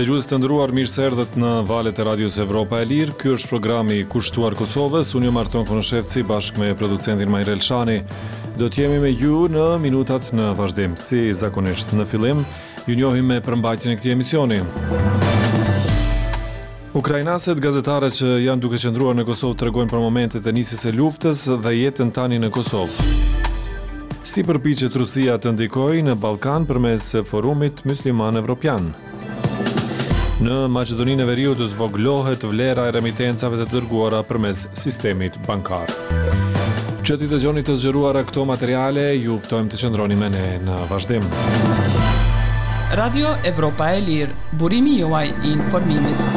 Dëgjues të nderuar, mirë se erdhët në valet e Radios Evropa e Lirë. Ky është programi kushtuar Kosovës, unë jam Arton Konushevci, bashkë me producentin Mirel Shani. Do të jemi me ju në minutat në vazhdim, si zakonisht në fillim, ju njohim me përmbajtjën e këtij emisioni. Ukrainaset gazetare që janë duke qëndruar në Kosovë tregojnë për momentet e nisjes së luftës dhe jetën tani në Kosovë. Si përpiqet Rusia të ndikojë në Ballkan përmes Forumit Mysliman Evropian? Në Maqedoninë e Veriut zvogëlohet vlera e remitencave të dërguara përmes sistemit bankar. Që t'i dëgjoni të zgjeruara këto materiale, ju ftojmë të qëndroni me ne në vazhdim. Radio Evropa e Lirë, burimi juaj i informimit.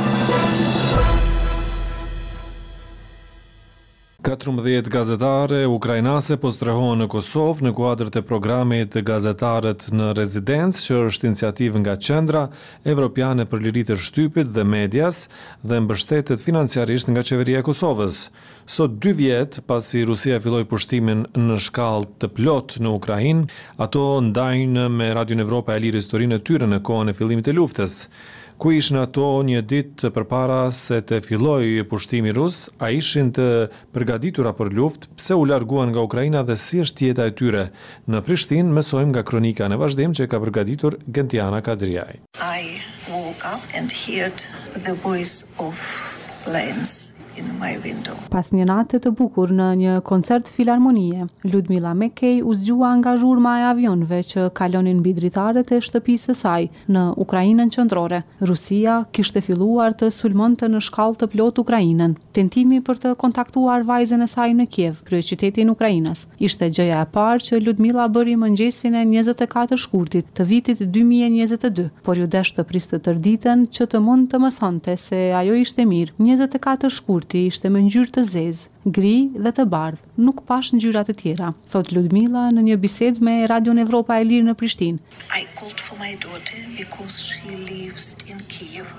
14 gazetare ukrainase po strehohen në Kosovë në kuadër të programit Gazetarët në Rezidencë, që është iniciativë nga Qendra Evropiane për Liri të Shtypit dhe Medias dhe mbështetet financiarisht nga Qeveria e Kosovës. Sot dy vjet pasi Rusia filloi pushtimin në shkallë të plotë në Ukrainë, ato ndajnë me Radion Evropa e Lirë historinë e tyre në kohën e fillimit të luftës. Ku ishin ato një ditë përpara se të fillojë pushtimi rus, a ishin të përgatitura për luftë, pse u larguan nga Ukraina dhe si është jeta e tyre në Prishtinë, mësojmë nga kronika në vazhdim që e ka përgatitur Gentiana Kadriaj. I woke up and heard the voice of planes in my window. Pas një nate të bukur në një koncert filarmonie, Ludmila Makej u zgjua nga zhurma e avionëve që kalonin mbi dritaret e shtëpisë së saj, në Ukrainën qendrore. Rusia kishte filluar të sulmonte në shkallë të plotë Ukrainën. Tentimi për të kontaktuar vajzën e saj në Kiev, kryeqytetin ukrainas, ishte gjëja e parë që Ludmila bëri mëngjesin e njëzet e katër shkurtit të vitit dy mijë e njëzet e dy, por iu desh të priste tërë ditën që të mund të mësonte se ajo ishte mirë. Njëzet e katër shkurti ishte me ngjyrë të zezë. gri dhe të bardhë, nuk pashë ngjyra të tjera, thotë Ludmila në një bisedë me Radion Evropa e Lirë në Prishtinë.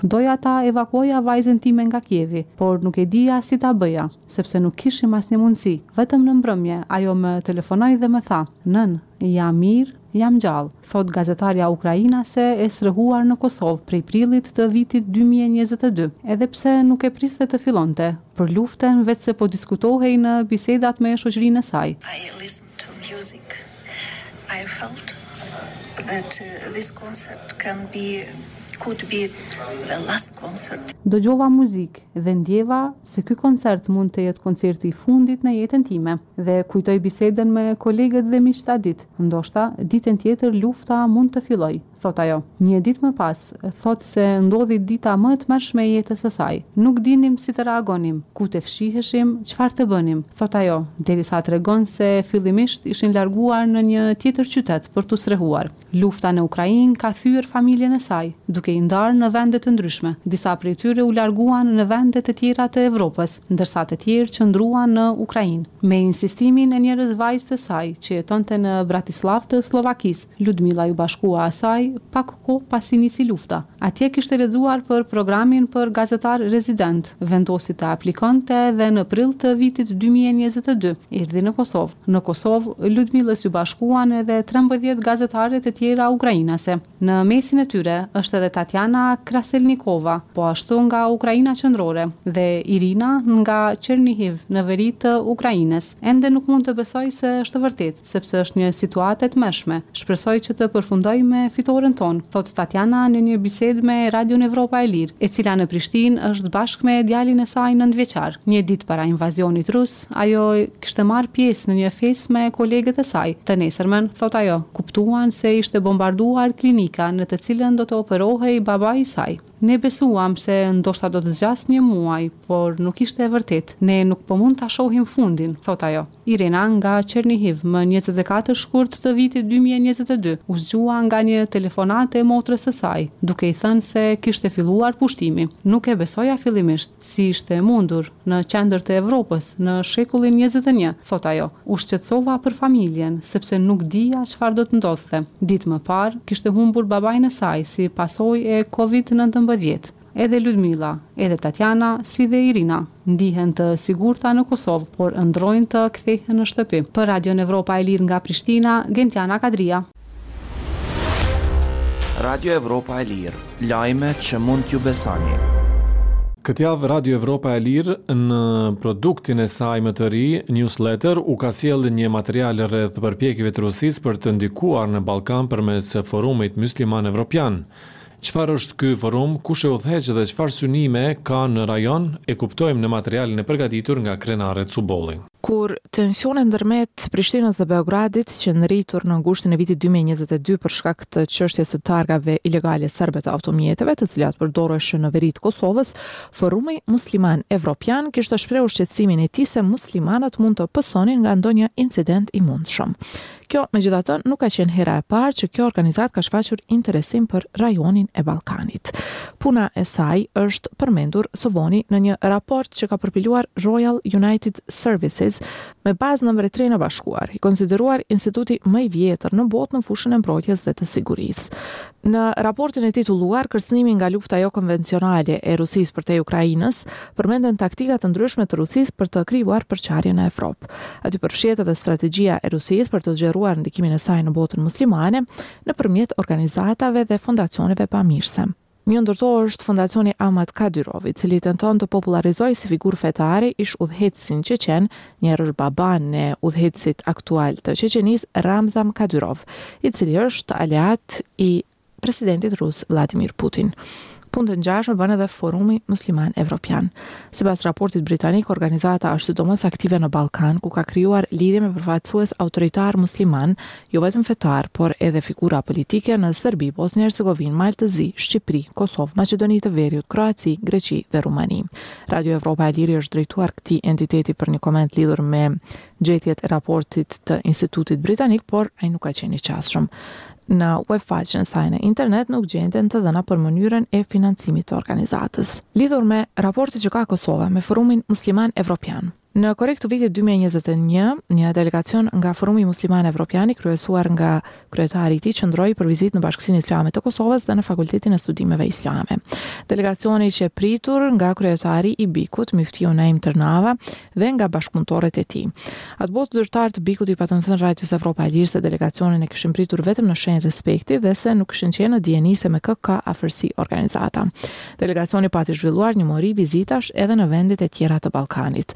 Doja ta evakuoja vajzën time nga Kievi, por nuk e dija si ta bëja, sepse nuk kishim asnjë mundësi. Vetëm në mbrëmje, ajo më telefonoi dhe më tha, Nënë, Jam mirë, jam gjallë, thotë gazetarja ukrainase e strehuar në Kosovë prej prillit të vitit dy mijë e njëzet e dy, edhe pse nuk e priste të fillonte për luftën veçse po diskutohej në bisedat me shoqërinë e saj. I listened to music, I felt that this concert can be, could be the last concert. Dëgjova muzikë dhe ndjeva se ky koncert mund të jetë koncerti i fundit në jetën time. Dhe kujtoj bisedën me kolegët dhe miqtë atë ditë. Ndoshta, ditën tjetër lufta mund të fillojë, thotë ajo. Një ditë më pas, thotë se ndodhi dita më e tmerrshme e jetës së saj. Nuk dinim si të reagonim, ku të fshiheshim, çfarë të bënim, thotë ajo, derisa tregon se fillimisht ishin larguar në një tjetër qytet për t'u strehuar. Lufta në Ukrainë ka thyer familjen e saj, duke i ndarë në vende të ndryshme. Disa prej tyre u larguan në vende të tjera të Evropës, ndërsa të tjerë qëndruan në Ukrainë. Me insistimin e njërës vajzë të saj, që jetonte në Bratislavë të Sllovakisë, Ludmila iu bashkua asaj pak kohë pasi nisi lufta. Atje kishte lexuar për programin për gazetarë rezidentë, vendosi të aplikonte dhe në prill të vitit dy mijë e njëzet e dy erdhi në Kosovë. Në Kosovë, Ludmilës iu bashkuan edhe trembëdhjetë gazetare të tjera ukrainase. Në mesin e tyre është edhe Tatjana Kraselnikova, po ashtu nga Ukraina qendrore, dhe Irina nga Chernihiv në veri të Ukrainës. Ende nuk mund të besoj se është e vërtetë, sepse është një situatë e tmerrshme. Shpresoj që të përfundojë me fitoren tonë, thotë Tatjana në një bisedë me Radion Evropa e Lirë, e cila në Prishtinë është bashkë me djalin e saj nëntëvjeçar. Një ditë para invazionit rus, ajo, Kishte marrë pjesë në një festë me kolegët e saj. Të nesërmen, thotë ajo, kuptuan se ishte bombarduar klinika në të cilën do të operohej babai i saj. Ne besuam se ndoshta do të zgjasë një muaj, por nuk ishte e vërtetë. Ne nuk po mund ta shohim fundin, thotë ajo. Irena nga Chernihiv më njëzet e katër shkurt të vitit dy mijë e njëzet e dy u zgjua nga një telefonatë e motrës së saj, duke i thënë se kishte filluar pushtimi. Nuk e besoja fillimisht, si ishte e mundur. në qendër të Evropës, në shekullin njëzet e një, thotë ajo, u shqetësova për familjen, sepse nuk dija çfarë do të ndodhte. Ditë më parë, kishte humbur babain e saj si pasojë e Covid nëntëmbëdhjetë. Edhe Ludmila, edhe Tatjana, si dhe Irina, ndihen të sigurta në Kosovë, por ëndrrojnë të kthehen në shtëpi. Për Radion Evropa e Lirë nga Prishtina, Gentiana Kadria. Radio Evropa e Lirë, lajme që mund t'u besoni. Këtë javë Radio Evropa e Lirë në produktin e saj më të ri, Newsletter, u ka sjellë një material rreth përpjekjeve të Rusisë për të ndikuar në Ballkan përmes Forumit Mysliman Evropian. Çfarë është ky forum, kush e udhëheq dhe çfarë synime ka në rajon, e kuptojmë në materialin e përgatitur nga Krenare Cubolli. Kur tensionet ndërmjet Prishtinës dhe Beogradit, qenë rritur në gushtin e vitit dy mijë e njëzet e dy për shkak të çështjes së targave ilegale serbe të automjeteve, të cilat përdoreshin në veri të Kosovës, Forumi Musliman Evropian kishte shprehur shqetësimin e tij se muslimanët mund të pësonin nga ndonjë incident i mundshëm. Kjo, megjithatë, nuk ka qenë hera e parë që kjo organizatë ka shfaqur interesim për rajonin e Ballkanit. Puna e saj është përmendur së voni në një raport që ka përpiluar Royal United Services, me bazë në Mbretërinë e Bashkuar, i konsideruar instituti më i vjetër në botë në fushën e mbrojtjes dhe të sigurisë. Në raportin e titulluar Kërcënimi nga lufta jokonvencionale e Rusisë përtej Ukrainës, përmenden taktika të ndryshme të Rusisë për të krijuar përçarje në Evropë. Aty përfshihet edhe strategjia e Rusisë për të zgjeruar ndikimin e saj në botën muslimane nëpërmjet organizatave dhe fondacioneve bamirëse. Një ndër to është Fondacioni Ahmat Kadyrov, i cili tenton të popullarizojë si figurë fetare ish-udhëheqësin çeçen njëherësh babanë e udhëheqësit aktual të Çeçenisë, Ramzam Kadyrov, i cili është aleat i presidentit rus Vladimir Putin. Punë të ngjashme bën edhe Forumi Musliman Evropian. Sipas raportit britanik, organizata është sidomos aktive në Ballkan, ku ka krijuar lidhje me përfaqësues autoritarë muslimanë, jo vetëm fetarë, por edhe figura politike në Serbi, Bosnjë-Hercegovinë, Mal të Zi, Shqipëri, Kosovë, Maqedoni të Veriut, Kroaci, Greqi dhe Rumani. Radio Evropa e Lirë i është drejtuar këtij entiteti për një koment lidhur me gjetjet e raportit të Institutit Britanik, por ai nuk ka qenë i qasshëm. Në uebfaqen e saj në internet nuk gjenden të dhëna për mënyrën e financimit të organizatës. Lidhur me raportet që ka Kosova me Forumin Musliman Evropian, Në korrik të vitit dy mijë e njëzet e një, një delegacion nga Forumi Musliman Evropian i kryesuar nga kryetari i tij qëndroi për vizitë në Bashkësinë Islame të Kosovës dhe në Fakultetin e Studimeve Islame. Delegacioni ishte pritur nga kryetari i BIK-ut, Myftiu Naim Tërnava dhe nga bashkëpunëtorët e tij. Atëbotë zyrtarë të BIK-ut i patën thënë Radios Evropa e Lirë se delegacionin e kishin pritur vetëm në shenjë respekti dhe se nuk kishin qenë në dijeni se me kë ka afërsi organizata. Delegacioni pati zhvilluar një mori vizitash edhe në vendet e tjera të Ballkanit.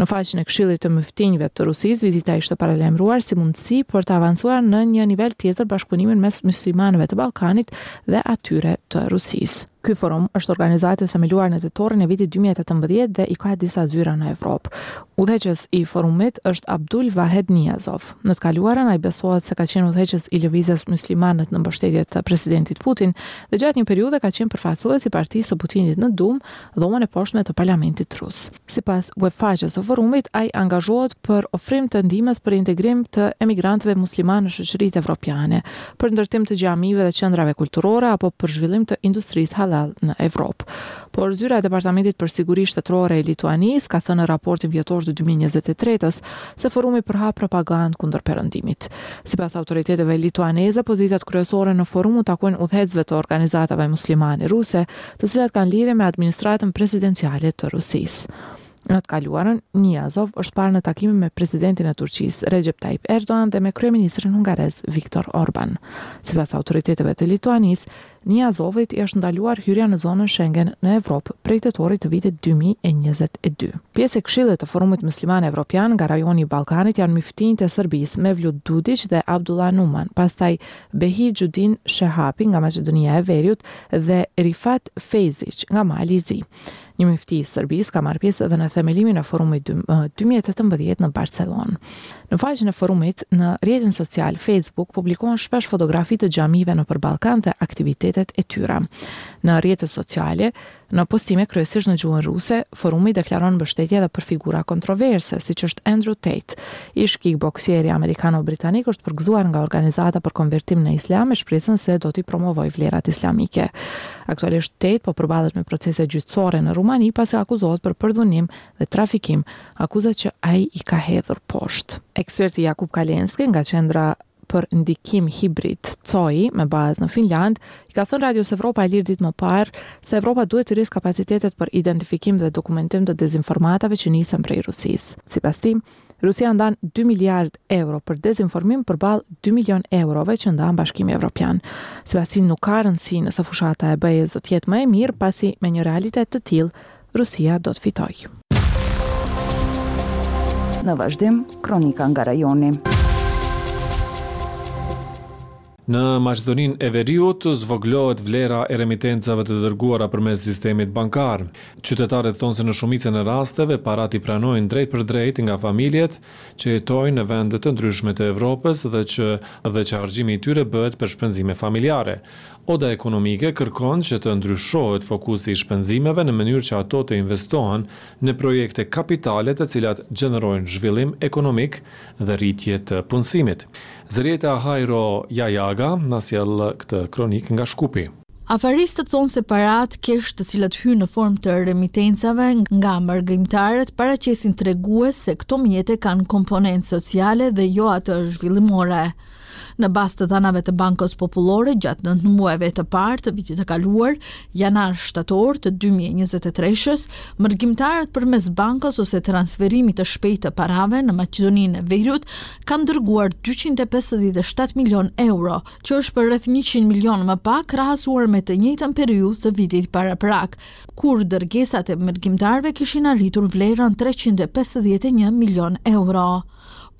Në faqen e Këshillit të Myftinjve të Rusisë, vizita ishte paralajmëruar si mundësi për të avancuar në një nivel tjetër bashkëpunimin mes muslimanëve të Ballkanit dhe atyre të Rusisë. Ky forum është organizatë e themeluar në tetorin e vitit 2018 dhe i ka disa zyra në Evropë. Udhëheqës i forumit është Abdul Vahed Niazov. Në të kaluarën, ai besohet se ka qenë udhëheqës i Lëvizjes Muslimanët në mbështetje të presidentit Putin dhe gjatë një periudhe ka qenë përfaqësues i partisë së Putinit në Dumë, dhomën e poshtme të parlamentit rus. Sipas uebfaqes së forumit, ai angazhohet për ofrim të ndihmës për integrim të emigrantëve muslimanë në shoqëritë evropiane, për ndërtim të xhamive dhe qendrave kulturore apo për zhvillim të industrisë halal në Evropë. Por zyra e Departamentit për Siguri Shtetërore e Lituanisë ka thënë në raportin vjetor të dy mijë e njëzet e tretës, se forumi përhap propagandë kundër Perëndimit. Sipas autoriteteve lituaneze, pozitat kryesore në forum u takojnë udhëheqësve të organizatave muslimane ruse, të cilat kanë lidhje me administratën presidenciale të Rusisë. Në të kaluarën, Niazov është parë në takime me presidentin e Turqisë, Recep Tayyip Erdogan dhe me kryeministrin hungarez Viktor Orban. Sipas autoriteteve të Lituanisë, Niazovit i është ndaluar hyrja në zonën Shengen në Evropë prej tetorit të vitit dy mijë e njëzet e dy. Pjesë e Këshillit të Forumit Musliman Evropian nga rajoni i Ballkanit janë myftinjtë e Serbisë, Mevlut Dudiq dhe Abdullah Numan, pastaj Behixhudin Shehapi nga Maqedonia e Veriut dhe Rifat Fejziq nga Mali i Zi. Një myfti i Serbisë ka marrë pjesë edhe në themelimin e forumit dy mijë e tetëmbëdhjetë në Barcelonë. Në faqen e forumit, në rrjetin social Facebook publikohen shpesh fotografi të xhamive nëpër Ballkan dhe aktivitetet e tyre. Në rrjetet sociale, në postime kryesisht në gjuhën ruse, forumi deklaron mbështetje edhe për figura kontroverse, siç është Andrew Tate. Ish kickboksieri amerikano-britanik është përgëzuar nga organizata për konvertim në islam me shpresën se do t'i promovojë vlerat islamike. Aktualisht Tate po përballet me procese gjyqësore në Rumani pasi akuzohet për përdhunim dhe trafikim, akuza që ai i ka hedhur poshtë. Eksperti Jakub Kalenski nga Qendra për Ndikim Hibrid, COI, me bazë në Finlandë, i ka thënë Radios Evropa e Lirë ditë më parë se Evropa duhet t'i rrisë kapacitetet për identifikim dhe dokumentim të dezinformatave që nisen prej Rusisë. Sipas tij, Rusia ndan dy miliardë euro për dezinformim përballë dy milionë eurove që ndan Bashkimi Evropian. Sipas tij nuk ka rëndësi nëse fushata e BE-së do të jetë më e mirë, pasi me një realitet të tillë Rusia do të fitojë. Në vazhdim, kronika nga rajoni. Në Maqedoninë e Veriut zvogëlohet vlera e remitencave të dërguara përmes sistemit bankar. Qytetarët thonë se në shumicën e rasteve paratë i pranojnë drejtpërdrejt nga familjet që jetojnë në vende të ndryshme të Evropës dhe që dhe që harxhimi i tyre bëhet për shpenzime familjare. Oda Ekonomike kërkon që të ndryshohet fokusi i shpenzimeve në mënyrë që ato të investohen në projekte kapitale të cilat gjenerojnë zhvillim ekonomik dhe rritje të punësimit. Zërijeta Hajro Jajaga na sjell këtë kronikë nga Shkupi. Afaristët thonë se paratë cash të cilat hyjnë në formë të remitencave nga mërgimtarët paraqesin tregues se këto mjete kanë komponentë sociale dhe jo atë zhvillimore. Në bazë të dhënave të Bankës Popullore gjatë nëntë muajve të parë të vitit të kaluar, janar-shtator të 2023-ës, mërgimtarët përmes bankës ose transferimit të shpejtë të parave në Maqedoninë e Veriut kanë dërguar 257 milionë euro, që është për rreth 100 milionë më pak krahasuar me të njëjtën periudhë të vitit paraprak, kur dërgesat e mërgimtarëve kishin arritur vlerën 351 milionë euro.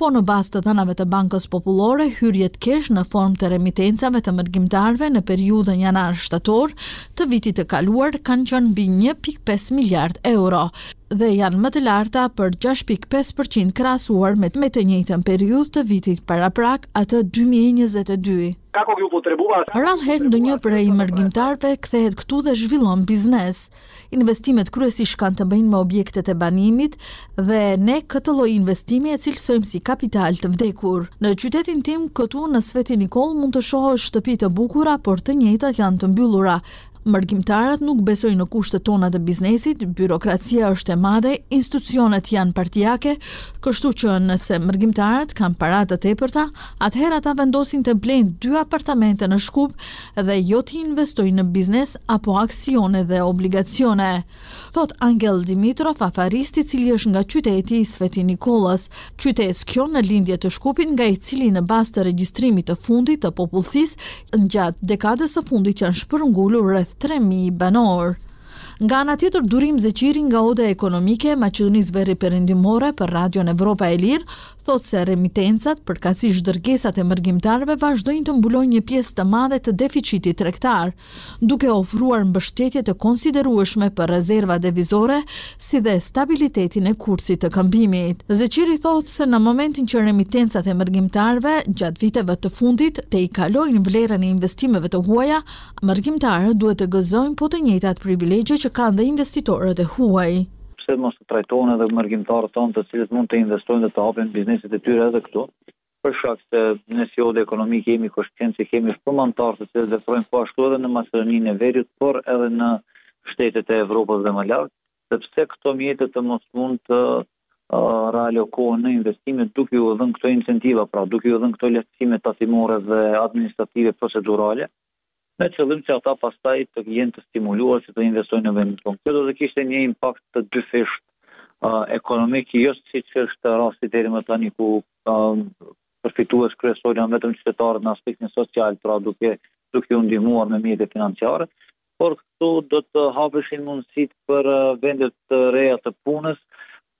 Po në bazë të dhënave të Bankës Popullore, hyrjet kesh në formë të remitencave të mërgimtarëve në periudhën janar-shtator të vitit të kaluar kanë qenë mbi një pikë pesë miliardë euro dhe janë më të larta për gjashtë pikë pesë për qind krahasuar me të njëjtën periudhë të vitit paraprak, atë dy mijë e njëzet e dy. Rrallëherë ndonjë prej mërgimtarëve kthehet këtu dhe zhvillon biznes. Investimet kryesisht kanë të bëjnë me objektet e banimit dhe ne këtë lloj investimi e cilësojmë si kapital të vdekur. Në qytetin tim, këtu në Sveti Nikollë mund të shohësh shtëpi të bukura, por të njëjtat janë të mbyllura. Mërgimtarët nuk besojnë në kushtet tona të biznesit, byrokracia është e madhe, institucionet janë partiake, kështu që nëse mërgimtarët kanë para të tepërta, atëherë ata vendosin të blejnë dy apartamente në Shkup, dhe jo të investojnë në biznes apo aksione dhe obligacione, thotë Angel Dimitrov, afarist i cili është nga qyteti i Sveti Nikollës, qytezë kjo në lindje të Shkupit nga i cili në bazë të regjistrimit të fundit të popullsisë gjatë dekadës së fundit janë shpërngulur rreth tre mijë banorë. Nga ana tjetër, Durim Zeqiri nga Oda Ekonomike e Maqedonisë Veriperëndimore për Radion Evropa e Lirë thotë se remitencat, përkatësisht dërgesat e mërgimtarëve vazhdojnë të mbulojnë një pjesë të madhe të deficitit tregtar, duke ofruar mbështetje të konsiderueshme për rezervat devizore si dhe stabilitetin e kursit të këmbimit. Zeqiri thotë se në momentin që remitencat e mërgimtarëve gjatë viteve të fundit tejkalojnë vlerën e investimeve të huaja, mërgimtarët duhet të gëzojnë po të njëjtat privilegje që kanë dhe investitorët e huaj. Pse mos trajtohen edhe mërgimtarët tanë të cilët mund të investojnë dhe të hapin bizneset e tyre edhe këtu, për shkak se ne si Odë Ekonomike jemi koshient që kemi shumë anëtarë të cilët veprojnë po ashtu edhe në Maqedoninë e Veriut, por edhe në shtetet e Evropës dhe më larg, pse këto mjete të mos mund të realokohen në investime duke iu dhënë këto incentiva, pra duke iu dhënë këto lehtësime tatimore dhe administrative procedurale, me qëllim që ata pastaj të jenë të stimuluar që të investojnë në vendin tonë. Kjo do të kishte një impakt të dyfishtë ekonomik, jo siç është rasti deri më tani ku përfitues kryesor janë vetëm qytetarët në aspektin social, pra duke duke u ndihmuar me mjete financiare, por këtu do të hapeshin mundësitë për vende të reja të punës,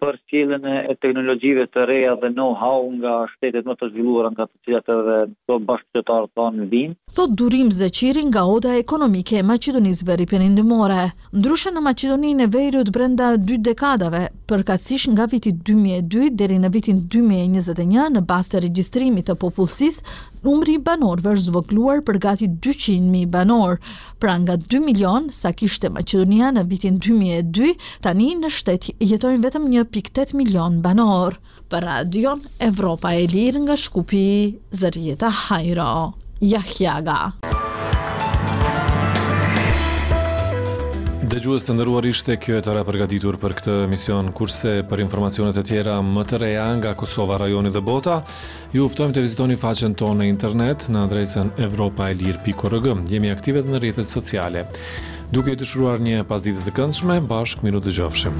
për sjelljen e teknologjive të reja dhe know-how nga shtetet më të zhvilluara nga të cilat edhe këta bashkatdhetarë tanë vijnë. Thotë Durim Zeqiri nga Oda Ekonomike e Maqedonisë Veriperëndimore. Ndryshe në Maqedoninë e Veriut brenda dy dekadave, përkatësisht nga viti dy mijë e dy deri në vitin dy mijë e njëzet e një në bazë të regjistrimit të popullsisë, numri i banorëve është zvogëluar për gati dyqind mijë banorë, Pra nga 2 milion sa kishte Maqedonia në vitin 2002, tani në shtet jetojnë vetëm 1.8 milion banorë. Për Radion Evropa e Lirë nga Shkupi, Zërijeta Hajro Jahjaga. Dëgjues të nderuar ishte kjo e tëra e përgatitur për këtë emision, kurse për informacionet e tjera më të reja nga Kosova, Rajoni dhe Bota, Ju ftojmë të vizitoni faqen tonë në internet në adresën evropaelire.org. Jemi aktivë edhe në rrjetet sociale. Duke ju dëshiruar një pasdite të këndshme, bashkë mirudëgjofshim.